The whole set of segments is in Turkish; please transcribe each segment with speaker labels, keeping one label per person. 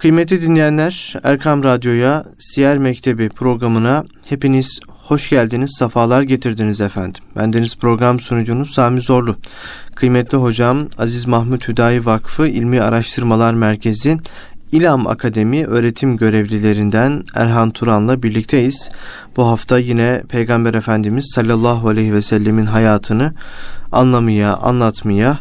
Speaker 1: Kıymetli dinleyenler, Erkam Radyo'ya, Siyer Mektebi programına hepiniz hoş geldiniz, safalar getirdiniz efendim. Bendeniz program sunucunuz Sami Zorlu. Kıymetli hocam Aziz Mahmut Hüdayi Vakfı İlmi Araştırmalar Merkezi İlam Akademi öğretim görevlilerinden Erhan Turan'la birlikteyiz. Bu hafta yine Peygamber Efendimiz sallallahu aleyhi ve sellemin hayatını anlamaya, anlatmaya,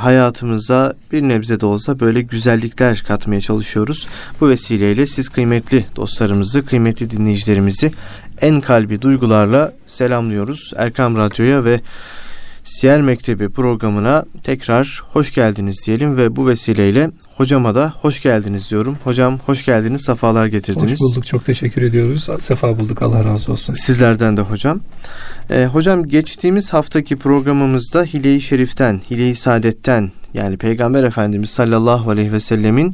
Speaker 1: hayatımıza bir nebze de olsa böyle güzellikler katmaya çalışıyoruz. Bu vesileyle siz kıymetli dostlarımızı, kıymetli dinleyicilerimizi en kalbi duygularla selamlıyoruz. Erkam Radyo'ya ve Siyer Mektebi programına tekrar hoş geldiniz diyelim ve bu vesileyle hocama da hoş geldiniz diyorum. Hocam hoş geldiniz, sefalar getirdiniz.
Speaker 2: Hoş bulduk, çok teşekkür ediyoruz. Sefa bulduk, Allah razı olsun.
Speaker 1: Sizlerden de hocam. Ee, hocam geçtiğimiz haftaki programımızda Hile-i Şerif'ten, Hile-i Saadet'ten yani Peygamber Efendimiz sallallahu aleyhi ve sellemin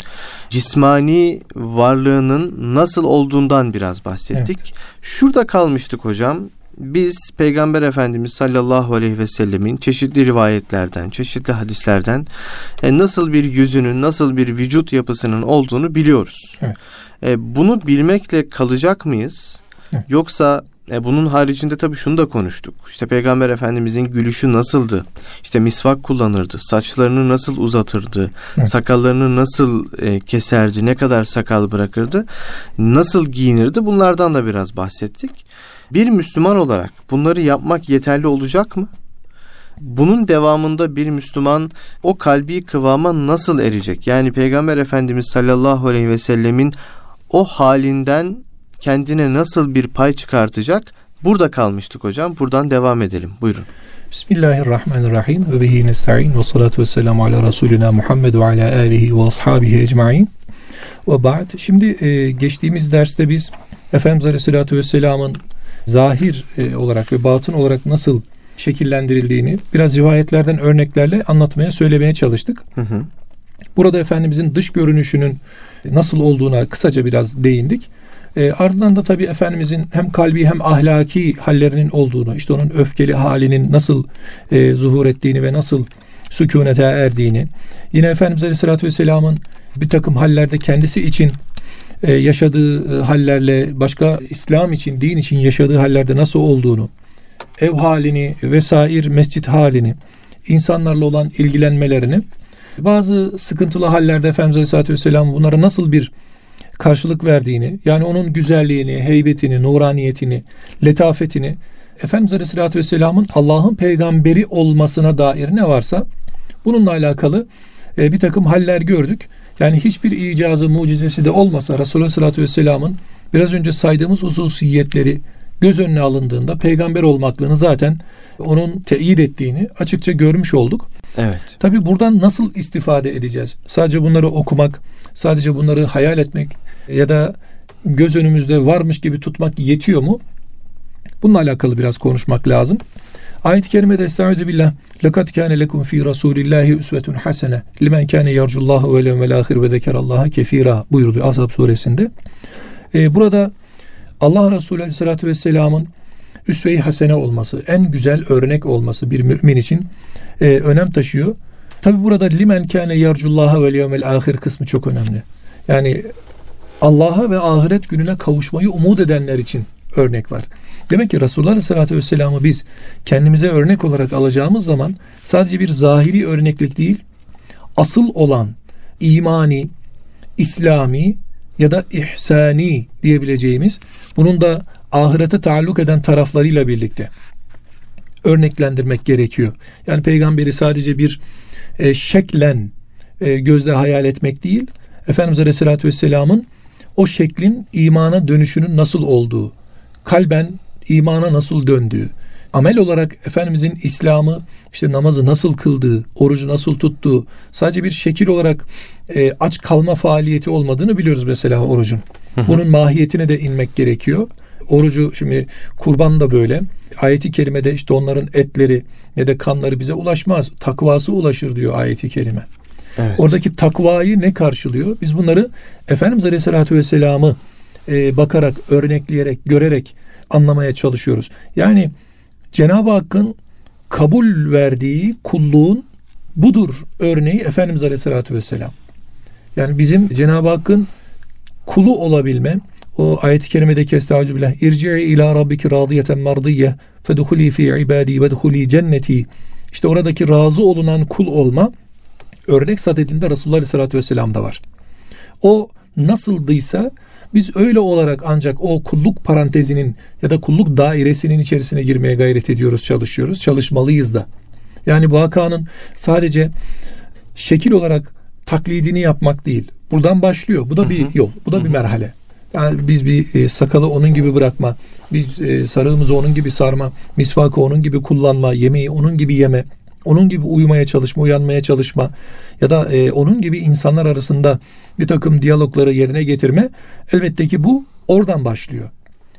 Speaker 1: cismani varlığının nasıl olduğundan biraz bahsettik. Evet. Şurada kalmıştık hocam biz Peygamber Efendimiz sallallahu aleyhi ve sellemin çeşitli rivayetlerden, çeşitli hadislerden e, nasıl bir yüzünün, nasıl bir vücut yapısının olduğunu biliyoruz. Evet. E, bunu bilmekle kalacak mıyız? Evet. Yoksa e, bunun haricinde tabii şunu da konuştuk. İşte Peygamber Efendimizin gülüşü nasıldı? İşte misvak kullanırdı. Saçlarını nasıl uzatırdı? Evet. Sakallarını nasıl e, keserdi? Ne kadar sakal bırakırdı? Nasıl giyinirdi? Bunlardan da biraz bahsettik. Bir Müslüman olarak bunları yapmak yeterli olacak mı? Bunun devamında bir Müslüman o kalbi kıvama nasıl erecek? Yani Peygamber Efendimiz sallallahu aleyhi ve sellemin o halinden kendine nasıl bir pay çıkartacak? Burada kalmıştık hocam. Buradan devam edelim. Buyurun.
Speaker 2: Bismillahirrahmanirrahim. Ve bihi nesta'in ve salatu ve selamu ala Resulina Muhammed ve ala alihi ve ashabihi ecma'in. Ve ba'd. Şimdi e, geçtiğimiz derste biz Efendimiz Aleyhisselatü Vesselam'ın zahir e, olarak ve batın olarak nasıl şekillendirildiğini biraz rivayetlerden örneklerle anlatmaya söylemeye çalıştık. Hı hı. Burada Efendimizin dış görünüşünün nasıl olduğuna kısaca biraz değindik. E, ardından da tabii Efendimizin hem kalbi hem ahlaki hallerinin olduğunu, işte onun öfkeli halinin nasıl e, zuhur ettiğini ve nasıl sükunete erdiğini, yine Efendimiz Aleyhisselatü Vesselam'ın bir takım hallerde kendisi için e, yaşadığı e, hallerle başka İslam için, din için yaşadığı hallerde nasıl olduğunu, ev halini vesaire mescit halini, insanlarla olan ilgilenmelerini, bazı sıkıntılı hallerde Efendimiz Aleyhisselatü Vesselam bunlara nasıl bir karşılık verdiğini, yani onun güzelliğini, heybetini, nuraniyetini, letafetini, Efendimiz Aleyhisselatü Vesselam'ın Allah'ın peygamberi olmasına dair ne varsa bununla alakalı e, bir takım haller gördük. Yani hiçbir icazı, mucizesi de olmasa Resulullah sallallahu Vesselam'ın biraz önce saydığımız hususiyetleri göz önüne alındığında peygamber olmaklığını zaten onun teyit ettiğini açıkça görmüş olduk. Evet. Tabi buradan nasıl istifade edeceğiz? Sadece bunları okumak, sadece bunları hayal etmek ya da göz önümüzde varmış gibi tutmak yetiyor mu? Bununla alakalı biraz konuşmak lazım. Ayet-i kerimede estaizu billah لَقَدْ كَانَ لَكُمْ ف۪ي رَسُولِ اللّٰهِ اُسْوَةٌ حَسَنَةٌ لِمَنْ كَانَ يَرْجُ اللّٰهُ وَالْيَوْمَ الْآخِرِ وَذَكَرَ اللّٰهَ كَثِيرًا buyuruluyor Ashab suresinde. Ee, burada Allah Resulü Aleyhisselatü Vesselam'ın üsve-i hasene olması, en güzel örnek olması bir mümin için e, önem taşıyor. Tabi burada limen kâne yarcullaha vel yevmel ahir kısmı çok önemli. Yani Allah'a ve ahiret gününe kavuşmayı umut edenler için örnek var. Demek ki Resulullah Aleyhisselatü Vesselam'ı biz kendimize örnek olarak alacağımız zaman sadece bir zahiri örneklik değil, asıl olan imani, İslami ya da ihsani diyebileceğimiz bunun da ahirete taalluk eden taraflarıyla birlikte örneklendirmek gerekiyor. Yani peygamberi sadece bir e, şeklen e, gözle hayal etmek değil, Efendimiz Aleyhisselatü Vesselam'ın o şeklin imana dönüşünün nasıl olduğu, kalben imana nasıl döndüğü, amel olarak Efendimizin İslam'ı işte namazı nasıl kıldığı, orucu nasıl tuttuğu sadece bir şekil olarak e, aç kalma faaliyeti olmadığını biliyoruz mesela orucun. Bunun mahiyetine de inmek gerekiyor. Orucu şimdi kurban da böyle. Ayeti kerimede işte onların etleri ne de kanları bize ulaşmaz. Takvası ulaşır diyor ayeti kerime. Evet. Oradaki takvayı ne karşılıyor? Biz bunları Efendimiz Aleyhisselatü Vesselam'ı e, bakarak, örnekleyerek, görerek anlamaya çalışıyoruz. Yani Cenab-ı Hakk'ın kabul verdiği kulluğun budur örneği Efendimiz Aleyhisselatü Vesselam. Yani bizim Cenab-ı Hakk'ın kulu olabilme. O ayet-i kerimedeki estağfirullah. İrci'i ila rabbiki radiyeten mardiyye fedhuli fi ibadi ve cenneti. İşte oradaki razı olunan kul olma örnek sadedinde Resulullah Aleyhisselatü Vesselam'da var. O nasıldıysa biz öyle olarak ancak o kulluk parantezinin ya da kulluk dairesinin içerisine girmeye gayret ediyoruz, çalışıyoruz. Çalışmalıyız da. Yani bu hakanın sadece şekil olarak taklidini yapmak değil. Buradan başlıyor. Bu da bir yol. Bu da bir merhale. Yani biz bir e, sakalı onun gibi bırakma, biz e, sarığımızı onun gibi sarma, misvakı onun gibi kullanma, yemeği onun gibi yeme, onun gibi uyumaya çalışma, uyanmaya çalışma ya da e, onun gibi insanlar arasında bir takım diyalogları yerine getirme elbette ki bu oradan başlıyor.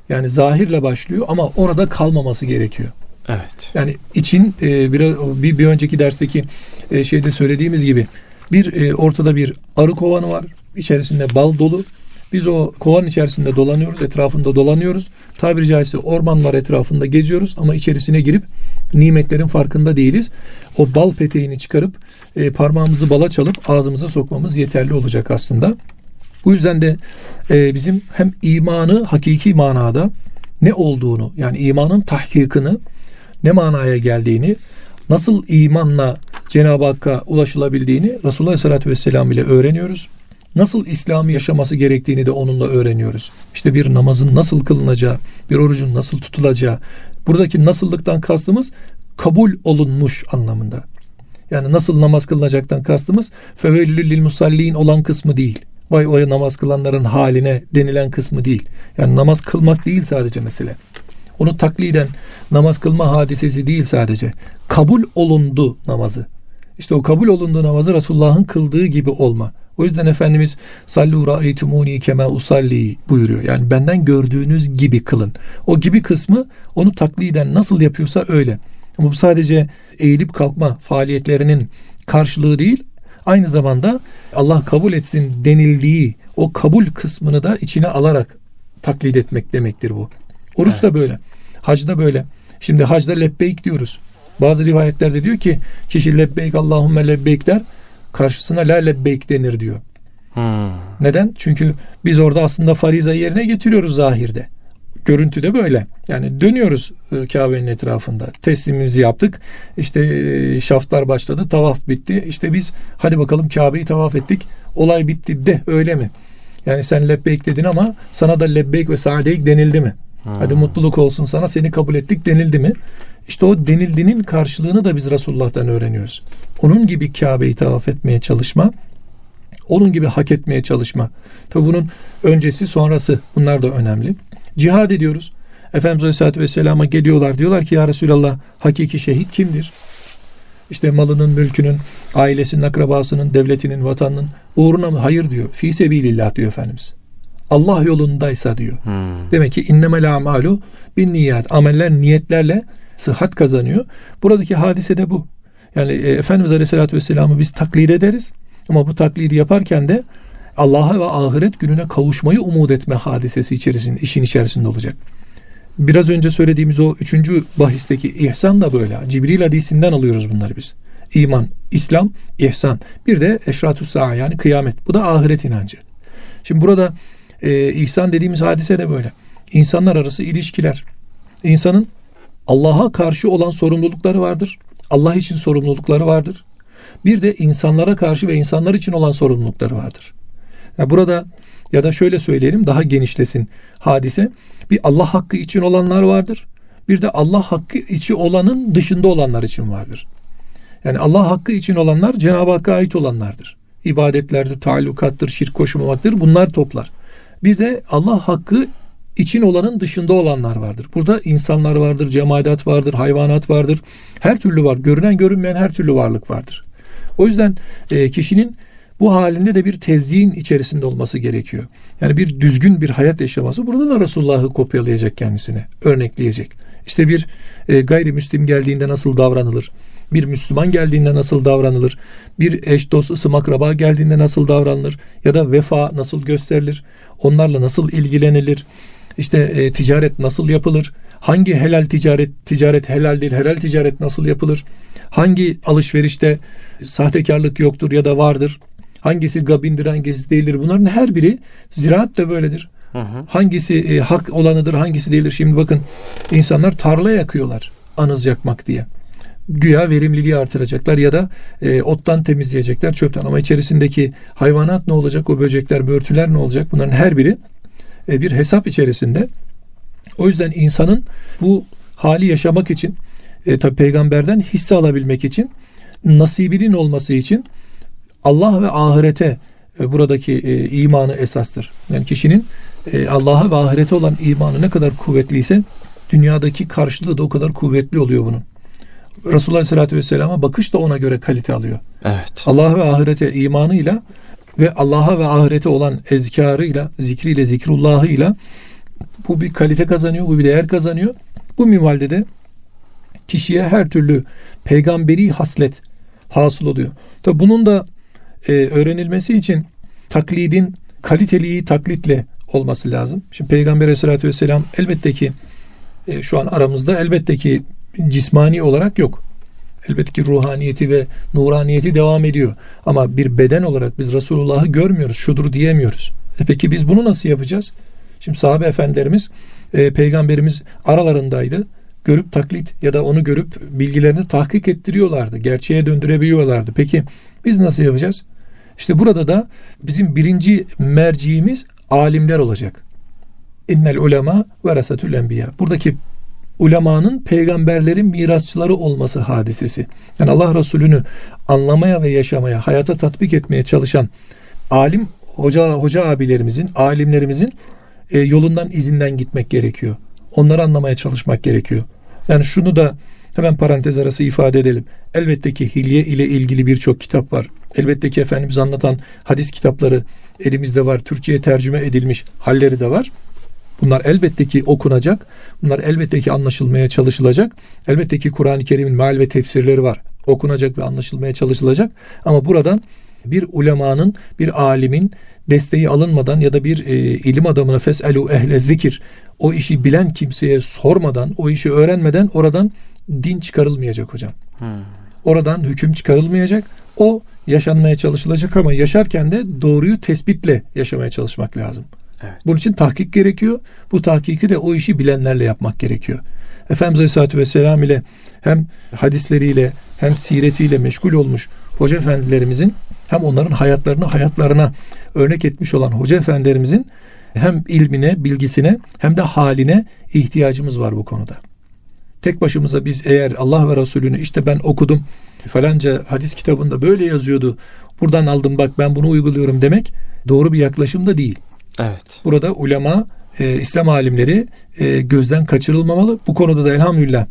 Speaker 2: Yani zahirle başlıyor ama orada kalmaması gerekiyor.
Speaker 1: Evet.
Speaker 2: Yani için e, bir, bir, bir önceki dersteki e, şeyde söylediğimiz gibi bir e, ortada bir arı kovanı var. İçerisinde bal dolu. Biz o kovan içerisinde dolanıyoruz, etrafında dolanıyoruz. Tabiri caizse ormanlar etrafında geziyoruz ama içerisine girip nimetlerin farkında değiliz. O bal peteğini çıkarıp e, parmağımızı bala çalıp ağzımıza sokmamız yeterli olacak aslında. Bu yüzden de e, bizim hem imanı hakiki manada ne olduğunu yani imanın tahkikini ne manaya geldiğini nasıl imanla Cenab-ı Hakk'a ulaşılabildiğini Resulullah Aleyhisselatü Vesselam ile öğreniyoruz. Nasıl İslam'ı yaşaması gerektiğini de onunla öğreniyoruz. İşte bir namazın nasıl kılınacağı, bir orucun nasıl tutulacağı. Buradaki nasıllıktan kastımız kabul olunmuş anlamında. Yani nasıl namaz kılınacaktan kastımız fevellül lil musallin olan kısmı değil. Vay o namaz kılanların haline denilen kısmı değil. Yani namaz kılmak değil sadece mesele. Onu takliden namaz kılma hadisesi değil sadece. Kabul olundu namazı. İşte o kabul olunduğu namazı Resulullah'ın kıldığı gibi olma. O yüzden Efendimiz sallu ra'eytumuni kema usalli buyuruyor. Yani benden gördüğünüz gibi kılın. O gibi kısmı onu takliden nasıl yapıyorsa öyle. Ama bu sadece eğilip kalkma faaliyetlerinin karşılığı değil. Aynı zamanda Allah kabul etsin denildiği o kabul kısmını da içine alarak taklit etmek demektir bu. Oruç evet. da böyle. Hac da böyle. Şimdi hacda lebbeyk diyoruz. Bazı rivayetlerde diyor ki kişi lebbeyk Allahümme lebbeyk der. Karşısına la lebbeyk denir diyor. Hmm. Neden? Çünkü biz orada aslında fariza yerine getiriyoruz zahirde. Görüntüde böyle. Yani dönüyoruz e, Kabe'nin etrafında. Teslimimizi yaptık. İşte e, şaftlar başladı. Tavaf bitti. İşte biz hadi bakalım Kabe'yi tavaf ettik. Olay bitti de öyle mi? Yani sen lebbeyk dedin ama sana da lebbeyk ve sa'deyk denildi mi? Hmm. Hadi mutluluk olsun sana seni kabul ettik denildi mi? İşte o denildiğinin karşılığını da biz Resulullah'tan öğreniyoruz. Onun gibi Kabe'yi tavaf etmeye çalışma, onun gibi hak etmeye çalışma. Tabi bunun öncesi sonrası bunlar da önemli. Cihad ediyoruz. Efendimiz Aleyhisselatü Vesselam'a geliyorlar diyorlar ki ya Resulallah hakiki şehit kimdir? İşte malının, mülkünün, ailesinin, akrabasının, devletinin, vatanının uğruna mı? Hayır diyor. Fi sebilillah diyor Efendimiz. Allah yolundaysa diyor. Hmm. Demek ki innemel amalu bin niyat. Ameller niyetlerle sıhhat kazanıyor. Buradaki hadise de bu. Yani e, Efendimiz Aleyhisselatü Vesselam'ı biz taklit ederiz. Ama bu taklidi yaparken de Allah'a ve ahiret gününe kavuşmayı umut etme hadisesi içerisinde, işin içerisinde olacak. Biraz önce söylediğimiz o üçüncü bahisteki ihsan da böyle. Cibril hadisinden alıyoruz bunları biz. İman, İslam, ihsan. Bir de eşratü sa'a yani kıyamet. Bu da ahiret inancı. Şimdi burada e, ihsan dediğimiz hadise de böyle. İnsanlar arası ilişkiler. İnsanın Allah'a karşı olan sorumlulukları vardır. Allah için sorumlulukları vardır. Bir de insanlara karşı ve insanlar için olan sorumlulukları vardır. Yani burada ya da şöyle söyleyelim daha genişlesin hadise. Bir Allah hakkı için olanlar vardır. Bir de Allah hakkı içi olanın dışında olanlar için vardır. Yani Allah hakkı için olanlar Cenab-ı Hakk'a ait olanlardır. İbadetlerdir, taallukattır, şirk koşmamaktır. Bunlar toplar. Bir de Allah hakkı için olanın dışında olanlar vardır. Burada insanlar vardır, cemaat vardır, hayvanat vardır. Her türlü var. Görünen görünmeyen her türlü varlık vardır. O yüzden e, kişinin bu halinde de bir tezyin içerisinde olması gerekiyor. Yani bir düzgün bir hayat yaşaması. Burada da Resulullah'ı kopyalayacak kendisine, örnekleyecek. İşte bir e, gayrimüslim geldiğinde nasıl davranılır? Bir Müslüman geldiğinde nasıl davranılır? Bir eş, dost, ısım, akraba geldiğinde nasıl davranılır? Ya da vefa nasıl gösterilir? Onlarla nasıl ilgilenilir? İşte e, ticaret nasıl yapılır? Hangi helal ticaret, ticaret helal değil, helal ticaret nasıl yapılır? Hangi alışverişte sahtekarlık yoktur ya da vardır? Hangisi gabindir, hangisi değildir. Bunların her biri ziraat da böyledir. Hı hı. Hangisi e, hak olanıdır, hangisi değildir. Şimdi bakın insanlar tarla yakıyorlar anız yakmak diye. Güya verimliliği artıracaklar ya da e, ottan temizleyecekler çöpten ama içerisindeki hayvanat ne olacak? O böcekler, börtüler ne olacak? Bunların her biri e, bir hesap içerisinde. O yüzden insanın bu hali yaşamak için e, tabi peygamberden hisse alabilmek için nasibinin olması için Allah ve ahirete e, buradaki e, imanı esastır. Yani kişinin e, Allah'a ve ahirete olan imanı ne kadar kuvvetliyse dünyadaki karşılığı da o kadar kuvvetli oluyor bunun. Resulullah Aleyhisselatü Vesselam'a bakış da ona göre kalite alıyor.
Speaker 1: Evet.
Speaker 2: Allah ve ahirete imanıyla ve Allah'a ve ahirete olan ezkarıyla, zikriyle, zikrullahıyla bu bir kalite kazanıyor, bu bir değer kazanıyor. Bu minvalde de kişiye her türlü peygamberi haslet hasıl oluyor. Tabi bunun da e, öğrenilmesi için taklidin kaliteliği taklitle olması lazım. Şimdi Peygamber Aleyhisselatü Vesselam elbette ki e, şu an aramızda elbette ki cismani olarak yok. Elbette ki ruhaniyeti ve nuraniyeti devam ediyor. Ama bir beden olarak biz Resulullah'ı görmüyoruz, şudur diyemiyoruz. E peki biz bunu nasıl yapacağız? Şimdi sahabe efendilerimiz, e, peygamberimiz aralarındaydı. Görüp taklit ya da onu görüp bilgilerini tahkik ettiriyorlardı. Gerçeğe döndürebiliyorlardı. Peki biz nasıl yapacağız? İşte burada da bizim birinci merciğimiz alimler olacak. İnnel ulema verasetül enbiya. Buradaki ulemanın peygamberlerin mirasçıları olması hadisesi. Yani Allah Resulü'nü anlamaya ve yaşamaya, hayata tatbik etmeye çalışan alim hoca hoca abilerimizin, alimlerimizin e, yolundan izinden gitmek gerekiyor. Onları anlamaya çalışmak gerekiyor. Yani şunu da hemen parantez arası ifade edelim. Elbette ki hilye ile ilgili birçok kitap var. Elbette ki Efendimiz anlatan hadis kitapları elimizde var. Türkçe'ye tercüme edilmiş halleri de var. Bunlar elbette ki okunacak. Bunlar elbette ki anlaşılmaya çalışılacak. Elbette ki Kur'an-ı Kerim'in meal ve tefsirleri var. Okunacak ve anlaşılmaya çalışılacak. Ama buradan bir ulemanın, bir alimin desteği alınmadan ya da bir e, ilim adamına feselu ehle zikir o işi bilen kimseye sormadan, o işi öğrenmeden oradan din çıkarılmayacak hocam. Hmm. Oradan hüküm çıkarılmayacak. O yaşanmaya çalışılacak ama yaşarken de doğruyu tespitle yaşamaya çalışmak lazım. Evet. Bunun için tahkik gerekiyor. Bu tahkiki de o işi bilenlerle yapmak gerekiyor. Efendimiz Aleyhisselatü Vesselam ile hem hadisleriyle hem siretiyle meşgul olmuş hoca efendilerimizin hem onların hayatlarını hayatlarına örnek etmiş olan hoca efendilerimizin hem ilmine, bilgisine hem de haline ihtiyacımız var bu konuda. Tek başımıza biz eğer Allah ve Resulünü işte ben okudum falanca hadis kitabında böyle yazıyordu. Buradan aldım bak ben bunu uyguluyorum demek doğru bir yaklaşım da değil.
Speaker 1: Evet.
Speaker 2: Burada ulema, e, İslam alimleri e, gözden kaçırılmamalı. Bu konuda da elhamdülillah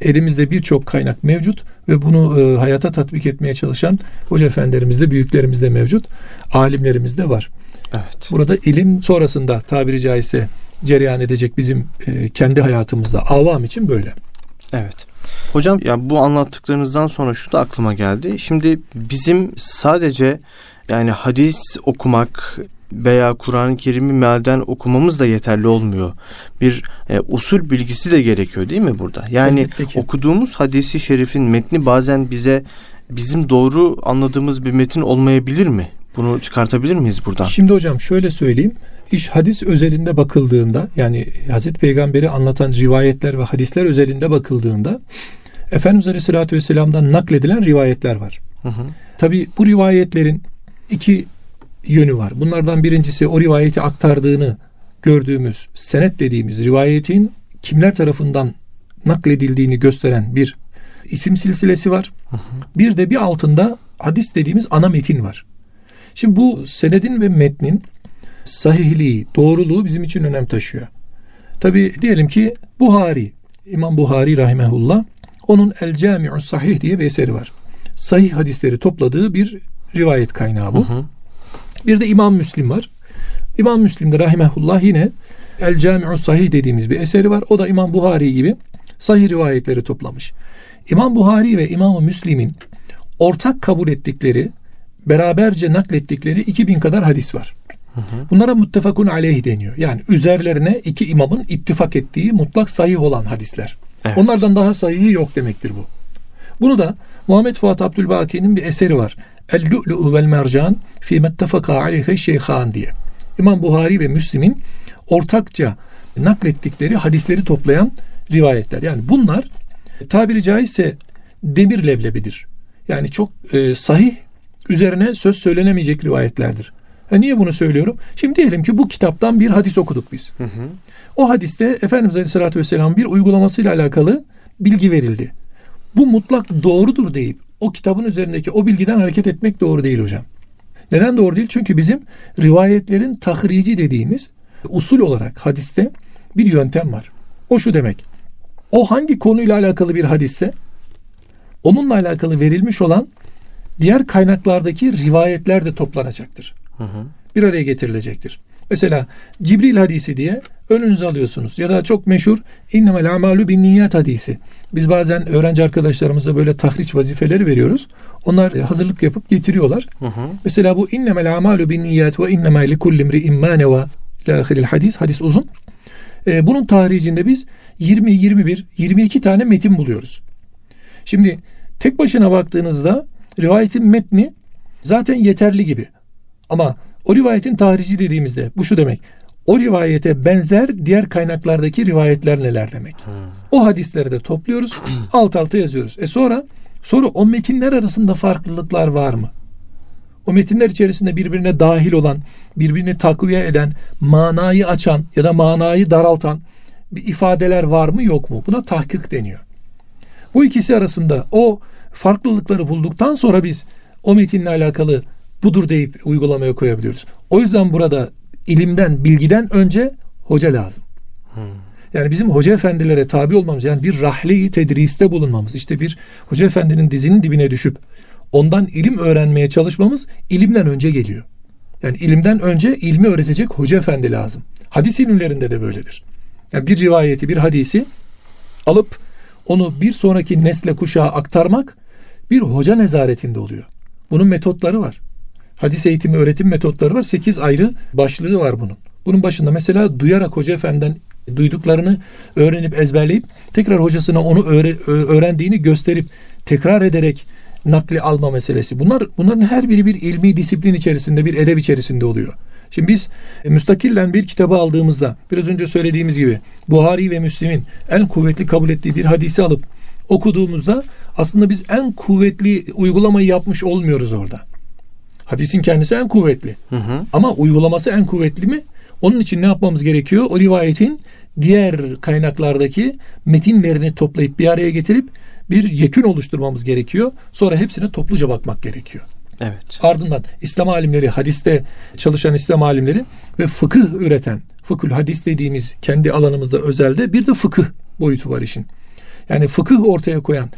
Speaker 2: elimizde birçok kaynak mevcut ve bunu e, hayata tatbik etmeye çalışan hoca efendilerimiz de büyüklerimiz de mevcut. Alimlerimiz de var.
Speaker 1: Evet.
Speaker 2: Burada ilim sonrasında tabiri caizse cereyan edecek bizim e, kendi hayatımızda avam için böyle.
Speaker 1: Evet. Hocam ya bu anlattıklarınızdan sonra şu da aklıma geldi. Şimdi bizim sadece yani hadis okumak veya Kur'an-ı Kerim'i mealden okumamız da yeterli olmuyor. Bir e, usul bilgisi de gerekiyor değil mi burada? Yani okuduğumuz hadisi şerifin metni bazen bize bizim doğru anladığımız bir metin olmayabilir mi? Bunu çıkartabilir miyiz buradan?
Speaker 2: Şimdi hocam şöyle söyleyeyim. İş hadis özelinde bakıldığında yani Hazreti Peygamber'i anlatan rivayetler ve hadisler özelinde bakıldığında Efendimiz Aleyhisselatü Vesselam'dan nakledilen rivayetler var. Hı hı. Tabi bu rivayetlerin iki yönü var. Bunlardan birincisi o rivayeti aktardığını gördüğümüz senet dediğimiz rivayetin kimler tarafından nakledildiğini gösteren bir isim silsilesi var. Hı hı. Bir de bir altında hadis dediğimiz ana metin var. Şimdi bu senedin ve metnin sahihliği, doğruluğu bizim için önem taşıyor. Tabi diyelim ki Buhari, İmam Buhari rahimehullah onun El Cami'u Sahih diye bir eseri var. Sahih hadisleri topladığı bir rivayet kaynağı bu. Hı hı. Bir de İmam Müslim var. İmam Müslim'de rahimehullah yine El Cami'u Sahih dediğimiz bir eseri var. O da İmam Buhari gibi sahih rivayetleri toplamış. İmam Buhari ve İmam Müslim'in ortak kabul ettikleri beraberce naklettikleri 2000 kadar hadis var. Bunlara muttefakun aleyh deniyor. Yani üzerlerine iki imamın ittifak ettiği mutlak sahih olan hadisler. Evet. Onlardan daha sahihi yok demektir bu. Bunu da Muhammed Fuat Abdülbaki'nin bir eseri var. El-Lu'lu'u vel mercan fi mettefaka aleyhe şeyhan diye. İmam Buhari ve Müslim'in ortakça naklettikleri hadisleri toplayan rivayetler. Yani bunlar tabiri caizse demir leblebidir. Yani çok e, sahih üzerine söz söylenemeyecek rivayetlerdir. Ha, niye bunu söylüyorum? Şimdi diyelim ki bu kitaptan bir hadis okuduk biz. Hı hı. O hadiste Efendimiz Aleyhisselatü Vesselam bir uygulamasıyla alakalı bilgi verildi. Bu mutlak doğrudur deyip o kitabın üzerindeki o bilgiden hareket etmek doğru değil hocam. Neden doğru değil? Çünkü bizim rivayetlerin tahrici dediğimiz usul olarak hadiste bir yöntem var. O şu demek. O hangi konuyla alakalı bir hadisse onunla alakalı verilmiş olan diğer kaynaklardaki rivayetler de toplanacaktır. Hı hı. Bir araya getirilecektir. Mesela Cibril hadisi diye önünüze alıyorsunuz. Ya da çok meşhur innemel amalu bin niyat hadisi. Biz bazen öğrenci arkadaşlarımıza böyle tahriç vazifeleri veriyoruz. Onlar hazırlık yapıp getiriyorlar. Hı hı. Mesela bu innemel amalu bin niyat ve innemel li kulli imri immaneva lahiril hadis. Hadis uzun. Ee, bunun tahricinde biz 20, 21, 22 tane metin buluyoruz. Şimdi tek başına baktığınızda rivayetin metni zaten yeterli gibi. Ama o rivayetin tahrici dediğimizde bu şu demek. O rivayete benzer diğer kaynaklardaki rivayetler neler demek. Hmm. O hadisleri de topluyoruz, alt alta yazıyoruz. E sonra sonra o metinler arasında farklılıklar var mı? O metinler içerisinde birbirine dahil olan, birbirini takviye eden, manayı açan ya da manayı daraltan bir ifadeler var mı yok mu? Buna tahkik deniyor. Bu ikisi arasında o farklılıkları bulduktan sonra biz o metinle alakalı budur deyip uygulamaya koyabiliyoruz. O yüzden burada ilimden, bilgiden önce hoca lazım. Hmm. Yani bizim hoca efendilere tabi olmamız yani bir rahli tedriste bulunmamız işte bir hoca efendinin dizinin dibine düşüp ondan ilim öğrenmeye çalışmamız ilimden önce geliyor. Yani ilimden önce ilmi öğretecek hoca efendi lazım. Hadis ilimlerinde de böyledir. Yani bir rivayeti, bir hadisi alıp onu bir sonraki nesle kuşağa aktarmak bir hoca nezaretinde oluyor. Bunun metotları var. Hadis eğitimi öğretim metotları var. Sekiz ayrı başlığı var bunun. Bunun başında mesela duyarak Hoca Efendi'den duyduklarını öğrenip ezberleyip tekrar hocasına onu öğre, öğrendiğini gösterip tekrar ederek nakli alma meselesi. Bunlar bunların her biri bir ilmi disiplin içerisinde, bir edeb içerisinde oluyor. Şimdi biz e, müstakillen bir kitabı aldığımızda biraz önce söylediğimiz gibi Buhari ve Müslim'in en kuvvetli kabul ettiği bir hadisi alıp okuduğumuzda aslında biz en kuvvetli uygulamayı yapmış olmuyoruz orada. Hadisin kendisi en kuvvetli. Hı hı. Ama uygulaması en kuvvetli mi? Onun için ne yapmamız gerekiyor? O rivayetin diğer kaynaklardaki metinlerini toplayıp bir araya getirip bir yekün oluşturmamız gerekiyor. Sonra hepsine topluca bakmak gerekiyor.
Speaker 1: Evet.
Speaker 2: Ardından İslam alimleri, hadiste çalışan İslam alimleri ve fıkıh üreten, fıkıh hadis dediğimiz kendi alanımızda özelde bir de fıkıh boyutu var işin. Yani fıkıh ortaya koyan,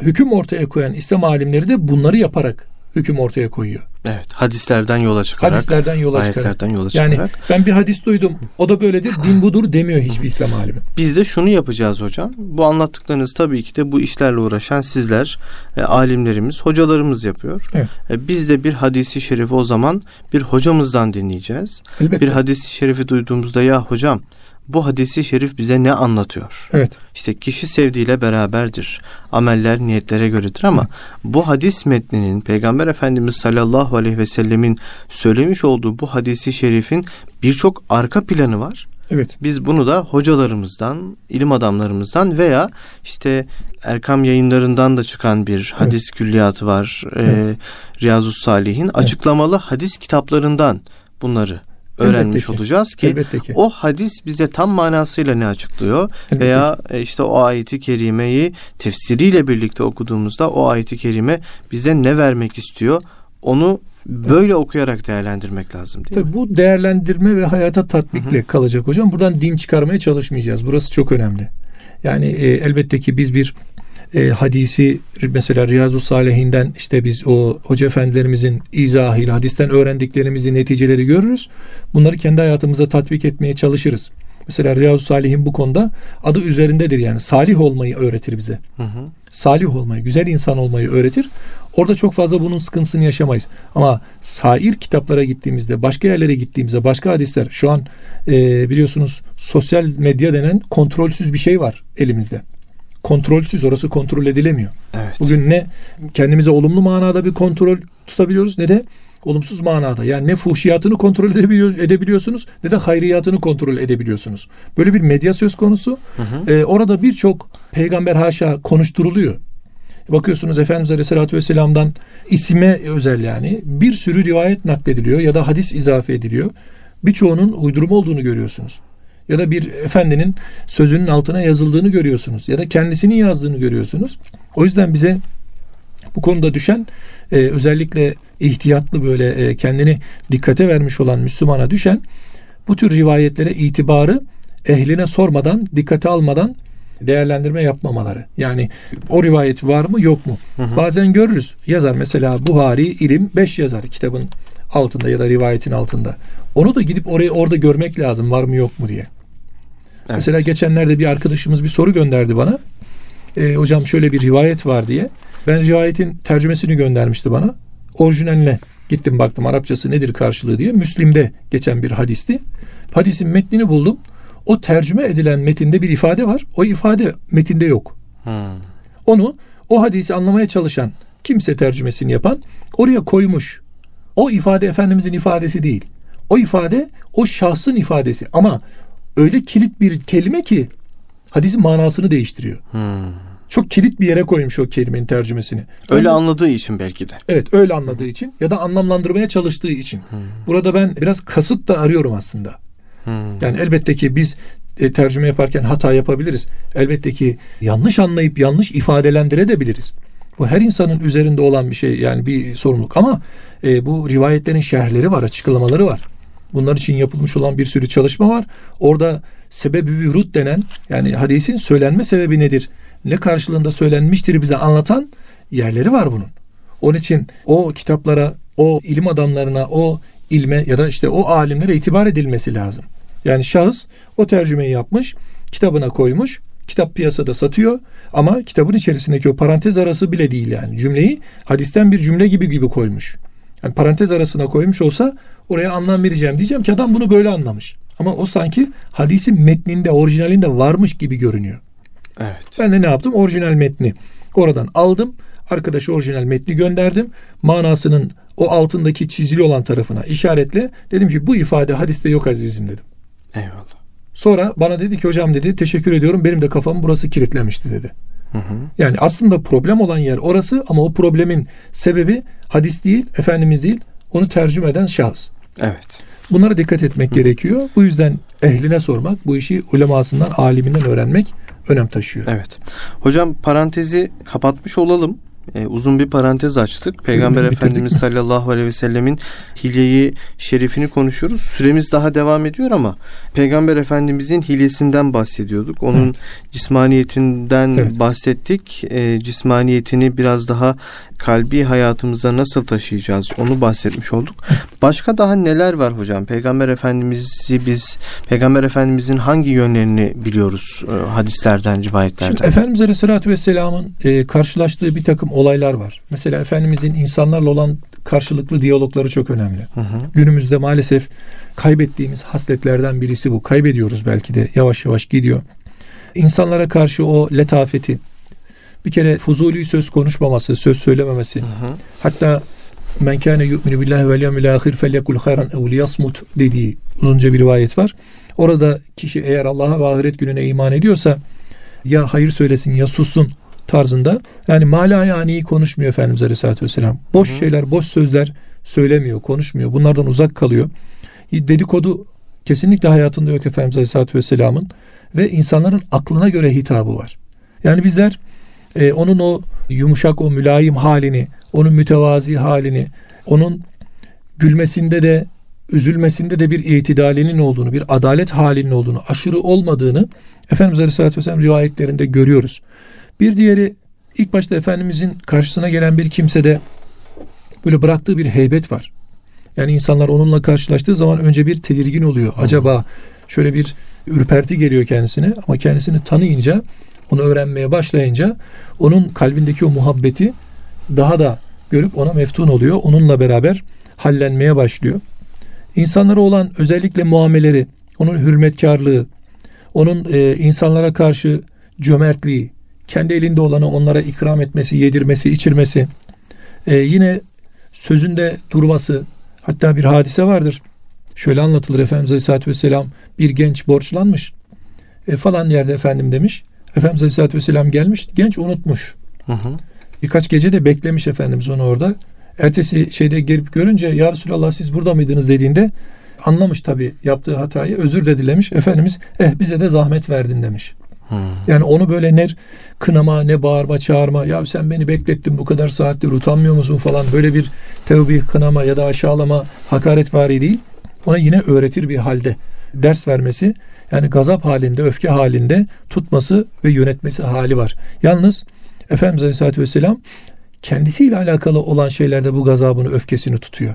Speaker 2: hüküm ortaya koyan İslam alimleri de bunları yaparak hüküm ortaya koyuyor.
Speaker 1: Evet, hadislerden yola çıkarak.
Speaker 2: Hadislerden yola
Speaker 1: çıkarak. yola çıkarak.
Speaker 2: Yani ben bir hadis duydum, o da böyledir, din budur demiyor hiçbir İslam alimi.
Speaker 1: Biz de şunu yapacağız hocam. Bu anlattıklarınız tabii ki de bu işlerle uğraşan sizler, e, alimlerimiz, hocalarımız yapıyor. Evet. E, biz de bir hadisi şerifi o zaman bir hocamızdan dinleyeceğiz. Elbette. Bir hadisi şerifi duyduğumuzda ya hocam bu hadisi şerif bize ne anlatıyor?
Speaker 2: Evet.
Speaker 1: İşte kişi sevdiğiyle beraberdir. Ameller niyetlere göredir ama Hı. bu hadis metninin Peygamber Efendimiz sallallahu aleyhi ve sellemin söylemiş olduğu bu hadisi şerifin birçok arka planı var.
Speaker 2: Evet.
Speaker 1: Biz bunu da hocalarımızdan, ilim adamlarımızdan veya işte Erkam yayınlarından da çıkan bir hadis evet. külliyatı var. Evet. Ee, Riyazu Salih'in evet. açıklamalı hadis kitaplarından bunları öğrenmiş ki. olacağız ki, ki o hadis bize tam manasıyla ne açıklıyor Elbette veya. E, işte o ayeti kerimeyi tefsiriyle birlikte okuduğumuzda o ayeti kerime bize ne vermek istiyor onu böyle evet. okuyarak değerlendirmek lazım değil
Speaker 2: Tabii
Speaker 1: mi?
Speaker 2: Bu değerlendirme ve hayata tatbikle Hı-hı. kalacak hocam. Buradan din çıkarmaya çalışmayacağız. Burası çok önemli. Yani e, elbette ki biz bir e, hadisi mesela Riyazu Salihinden işte biz o hoca efendilerimizin izahıyla hadisten öğrendiklerimizi neticeleri görürüz. Bunları kendi hayatımıza tatbik etmeye çalışırız. Mesela Riyazu Salih'in bu konuda adı üzerindedir yani salih olmayı öğretir bize. Hı hı. Salih olmayı, güzel insan olmayı öğretir. Orada çok fazla bunun sıkıntısını yaşamayız. Ama sair kitaplara gittiğimizde, başka yerlere gittiğimizde, başka hadisler şu an e, biliyorsunuz sosyal medya denen kontrolsüz bir şey var elimizde kontrolsüz. Orası kontrol edilemiyor.
Speaker 1: Evet.
Speaker 2: Bugün ne kendimize olumlu manada bir kontrol tutabiliyoruz ne de olumsuz manada. Yani ne fuhşiyatını kontrol edebiliyor, edebiliyorsunuz ne de hayriyatını kontrol edebiliyorsunuz. Böyle bir medya söz konusu.
Speaker 1: Hı hı.
Speaker 2: Ee, orada birçok peygamber haşa konuşturuluyor. Bakıyorsunuz Efendimiz Aleyhisselatü Vesselam'dan isime özel yani bir sürü rivayet naklediliyor ya da hadis izafe ediliyor. Birçoğunun uydurma olduğunu görüyorsunuz. Ya da bir efendinin sözünün altına yazıldığını görüyorsunuz. Ya da kendisinin yazdığını görüyorsunuz. O yüzden bize bu konuda düşen e, özellikle ihtiyatlı böyle e, kendini dikkate vermiş olan Müslümana düşen bu tür rivayetlere itibarı ehline sormadan, dikkate almadan değerlendirme yapmamaları. Yani o rivayet var mı yok mu?
Speaker 1: Hı hı.
Speaker 2: Bazen görürüz. Yazar mesela Buhari ilim 5 yazar kitabın altında ya da rivayetin altında. Onu da gidip oraya orada görmek lazım var mı yok mu diye.
Speaker 1: Evet.
Speaker 2: Mesela geçenlerde bir arkadaşımız bir soru gönderdi bana. E, hocam şöyle bir rivayet var diye. Ben rivayetin tercümesini göndermişti bana. Orijinaline gittim baktım Arapçası nedir karşılığı diye. Müslim'de geçen bir hadisti. Hadisin metnini buldum. O tercüme edilen metinde bir ifade var. O ifade metinde yok.
Speaker 1: Hı.
Speaker 2: Onu o hadisi anlamaya çalışan kimse tercümesini yapan oraya koymuş. O ifade Efendimizin ifadesi değil. O ifade o şahsın ifadesi ama öyle kilit bir kelime ki hadisin manasını değiştiriyor.
Speaker 1: Hı.
Speaker 2: Çok kilit bir yere koymuş o kelimenin tercümesini.
Speaker 1: Öyle anladığı için belki de.
Speaker 2: Evet öyle anladığı için ya da anlamlandırmaya çalıştığı için. Burada ben biraz kasıt da arıyorum aslında.
Speaker 1: Hı.
Speaker 2: Yani elbette ki biz e, tercüme yaparken hata yapabiliriz. Elbette ki yanlış anlayıp yanlış ifadelendirebiliriz. Bu her insanın üzerinde olan bir şey yani bir sorumluluk ama e, bu rivayetlerin şerhleri var, açıklamaları var. Bunlar için yapılmış olan bir sürü çalışma var. Orada sebebi vürut denen yani hadisin söylenme sebebi nedir? Ne karşılığında söylenmiştir bize anlatan yerleri var bunun. Onun için o kitaplara, o ilim adamlarına, o ilme ya da işte o alimlere itibar edilmesi lazım. Yani şahıs o tercümeyi yapmış, kitabına koymuş, kitap piyasada satıyor ama kitabın içerisindeki o parantez arası bile değil yani. Cümleyi hadisten bir cümle gibi gibi koymuş. Yani parantez arasına koymuş olsa oraya anlam vereceğim diyeceğim ki adam bunu böyle anlamış. Ama o sanki hadisin metninde, orijinalinde varmış gibi görünüyor.
Speaker 1: Evet.
Speaker 2: Ben de ne yaptım? Orijinal metni oradan aldım. Arkadaşa orijinal metni gönderdim. Manasının o altındaki çizili olan tarafına işaretle dedim ki bu ifade hadiste yok azizim dedim.
Speaker 1: Eyvallah.
Speaker 2: Sonra bana dedi ki hocam dedi teşekkür ediyorum benim de kafam burası kilitlemişti dedi.
Speaker 1: Hı hı.
Speaker 2: Yani aslında problem olan yer orası ama o problemin sebebi hadis değil, Efendimiz değil, onu tercüme eden şahıs.
Speaker 1: Evet.
Speaker 2: Bunlara dikkat etmek gerekiyor. Bu yüzden ehline sormak, bu işi ulemasından, aliminden öğrenmek önem taşıyor.
Speaker 1: Evet. Hocam parantezi kapatmış olalım. Ee, uzun bir parantez açtık. Peygamber
Speaker 2: Bitirdik
Speaker 1: Efendimiz
Speaker 2: mi?
Speaker 1: sallallahu aleyhi ve sellemin hilyeyi şerifini konuşuyoruz. Süremiz daha devam ediyor ama Peygamber Efendimizin hilyesinden bahsediyorduk. Onun
Speaker 2: Evet.
Speaker 1: cismaniyetinden
Speaker 2: Evet.
Speaker 1: bahsettik. Ee, cismaniyetini biraz daha kalbi hayatımıza nasıl taşıyacağız onu bahsetmiş olduk. Başka daha neler var hocam? Peygamber Efendimiz'i biz Peygamber Efendimizin hangi yönlerini biliyoruz e, hadislerden, rivayetlerden?
Speaker 2: Şimdi Efendimiz Aleyhisselatü Vesselam'ın e, karşılaştığı bir takım olaylar var. Mesela Efendimizin insanlarla olan karşılıklı diyalogları çok önemli.
Speaker 1: Hı hı.
Speaker 2: Günümüzde maalesef kaybettiğimiz hasletlerden birisi bu. Kaybediyoruz belki de yavaş yavaş gidiyor. İnsanlara karşı o letafeti, bir kere fuzuli söz konuşmaması, söz söylememesi.
Speaker 1: Hı hı.
Speaker 2: Hatta men kâne yu'minu billahi vel yevmil ahir felyekul hayran ev liyasmut dediği uzunca bir rivayet var. Orada kişi eğer Allah'a ve ahiret gününe iman ediyorsa ya hayır söylesin ya sussun tarzında. Yani mala yani konuşmuyor Efendimiz Aleyhisselatü Vesselam. Boş
Speaker 1: Hı hı.
Speaker 2: şeyler, boş sözler söylemiyor, konuşmuyor. Bunlardan uzak kalıyor. Dedikodu kesinlikle hayatında yok Efendimiz Aleyhisselatü Vesselam'ın ve insanların aklına göre hitabı var. Yani bizler e, onun o yumuşak, o mülayim halini, onun mütevazi halini, onun gülmesinde de üzülmesinde de bir itidalinin olduğunu, bir adalet halinin olduğunu, aşırı olmadığını Efendimiz Aleyhisselatü Vesselam rivayetlerinde görüyoruz. Bir diğeri ilk başta Efendimizin karşısına gelen bir kimsede böyle bıraktığı bir heybet var. Yani insanlar onunla karşılaştığı zaman önce bir tedirgin oluyor. Acaba şöyle bir ürperti geliyor kendisine ama kendisini tanıyınca, onu öğrenmeye başlayınca onun kalbindeki o muhabbeti daha da görüp ona meftun oluyor. Onunla beraber hallenmeye başlıyor. İnsanlara olan özellikle muameleri, onun hürmetkarlığı, onun e, insanlara karşı cömertliği, kendi elinde olanı onlara ikram etmesi, yedirmesi, içirmesi, e, yine sözünde durması, hatta bir hadise vardır. Şöyle anlatılır Efendimiz Aleyhisselatü Vesselam bir genç borçlanmış. E, falan yerde efendim demiş. Efendimiz Aleyhisselatü Vesselam gelmiş. Genç unutmuş. Hı hı. Birkaç gece de beklemiş Efendimiz onu orada. Ertesi şeyde gelip görünce ya Resulallah siz burada mıydınız dediğinde anlamış tabi yaptığı hatayı özür de dilemiş. Efendimiz eh bize de zahmet verdin demiş. Hmm. Yani onu böyle ne kınama ne bağırma çağırma ya sen beni beklettin bu kadar saattir utanmıyor musun falan böyle bir tevbih kınama ya da aşağılama hakaret vari değil. Ona yine öğretir bir halde ders vermesi yani gazap halinde öfke halinde tutması ve yönetmesi hali var. Yalnız Efendimiz Aleyhisselatü Vesselam kendisiyle alakalı olan şeylerde bu gazabını öfkesini tutuyor.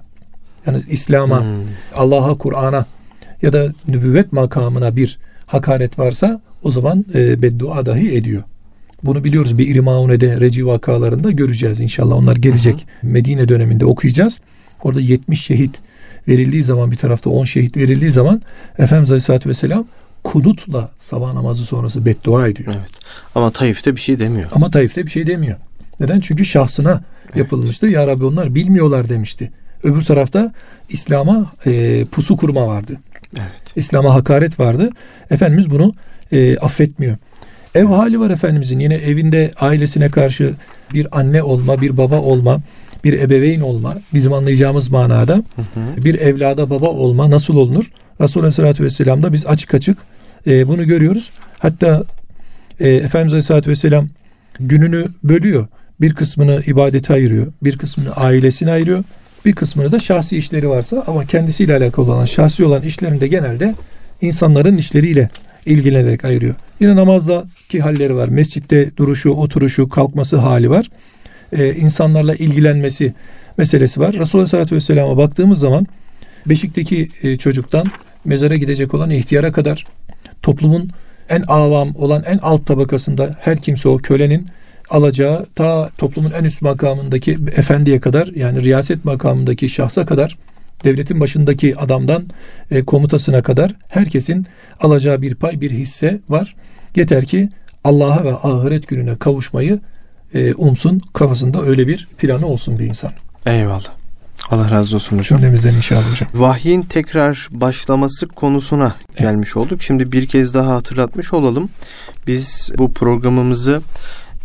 Speaker 2: Yani İslam'a, hmm. Allah'a, Kur'an'a ya da nübüvvet makamına bir hakaret varsa o zaman e, beddua dahi ediyor. Bunu biliyoruz bir İrmaune'de Reci vakalarında göreceğiz inşallah. Onlar gelecek. Hı hı. Medine döneminde okuyacağız. Orada 70 şehit verildiği zaman bir tarafta 10 şehit verildiği zaman Efendimiz Aleyhisselatü Vesselam kudutla sabah namazı sonrası beddua ediyor. Evet.
Speaker 1: Ama Taif'te bir şey demiyor.
Speaker 2: Ama Taif'te bir şey demiyor. Neden? Çünkü şahsına evet. yapılmıştı. Ya Rabbi onlar bilmiyorlar demişti. Öbür tarafta İslam'a e, pusu kurma vardı. Evet. İslam'a hakaret vardı. Efendimiz bunu e, affetmiyor. Ev hali var Efendimizin. Yine evinde ailesine karşı bir anne olma, bir baba olma, bir ebeveyn olma bizim anlayacağımız manada hı hı. bir evlada baba olma nasıl olunur? Resulullah Aleyhisselatü Vesselam'da biz açık açık e, bunu görüyoruz. Hatta e, Efendimiz Aleyhisselatü Vesselam gününü bölüyor. Bir kısmını ibadete ayırıyor. Bir kısmını ailesine ayırıyor. Bir kısmını da şahsi işleri varsa ama kendisiyle alakalı olan şahsi olan işlerinde genelde insanların işleriyle ilgilenerek ayırıyor. Yine namazdaki halleri var. Mescitte duruşu, oturuşu, kalkması hali var. Ee, insanlarla ilgilenmesi meselesi var. Resulullah Aleyhisselatü Vesselam'a baktığımız zaman Beşik'teki e, çocuktan mezara gidecek olan ihtiyara kadar toplumun en avam olan en alt tabakasında her kimse o kölenin alacağı ta toplumun en üst makamındaki efendiye kadar yani riyaset makamındaki şahsa kadar devletin başındaki adamdan e, komutasına kadar herkesin alacağı bir pay bir hisse var. Yeter ki Allah'a ve ahiret gününe kavuşmayı e, umsun kafasında öyle bir planı olsun bir insan.
Speaker 1: Eyvallah. Allah razı olsun hocam.
Speaker 2: Cümlemizden inşallah hocam.
Speaker 1: Vahyin tekrar başlaması konusuna gelmiş olduk. Şimdi bir kez daha hatırlatmış olalım. Biz bu programımızı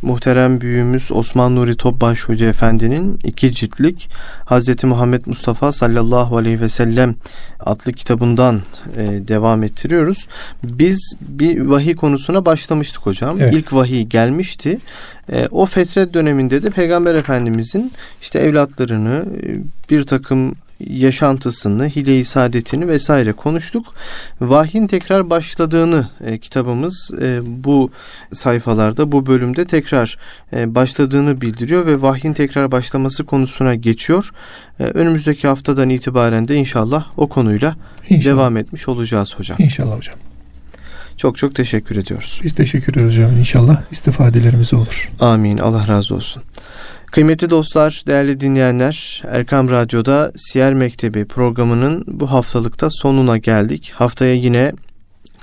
Speaker 1: muhterem büyüğümüz Osman Nuri Topbaş Hoca Efendi'nin iki ciltlik Hazreti Muhammed Mustafa sallallahu aleyhi ve sellem adlı kitabından e, devam ettiriyoruz. Biz bir vahiy konusuna başlamıştık hocam. Evet. İlk vahiy gelmişti. E, o fetret döneminde de Peygamber Efendimizin işte evlatlarını e, bir takım yaşantısını, hile-i saadetini vesaire konuştuk. Vahyin tekrar başladığını e, kitabımız e, bu sayfalarda, bu bölümde tekrar e, başladığını bildiriyor ve vahyin tekrar başlaması konusuna geçiyor. E, önümüzdeki haftadan itibaren de inşallah o konuyla inşallah. devam etmiş olacağız hocam.
Speaker 2: İnşallah hocam.
Speaker 1: Çok çok teşekkür ediyoruz.
Speaker 2: Biz teşekkür ediyoruz hocam. İnşallah istifadelerimiz olur.
Speaker 1: Amin. Allah razı olsun. Kıymetli dostlar, değerli dinleyenler, Erkam Radyo'da Siyer Mektebi programının bu haftalıkta sonuna geldik. Haftaya yine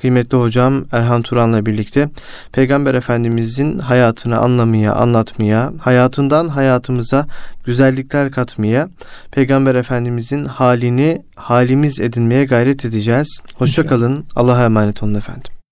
Speaker 1: kıymetli hocam Erhan Turan'la birlikte Peygamber Efendimizin hayatını anlamaya, anlatmaya, hayatından hayatımıza güzellikler katmaya, Peygamber Efendimizin halini halimiz edinmeye gayret edeceğiz. Hoşçakalın. Allah'a emanet olun efendim.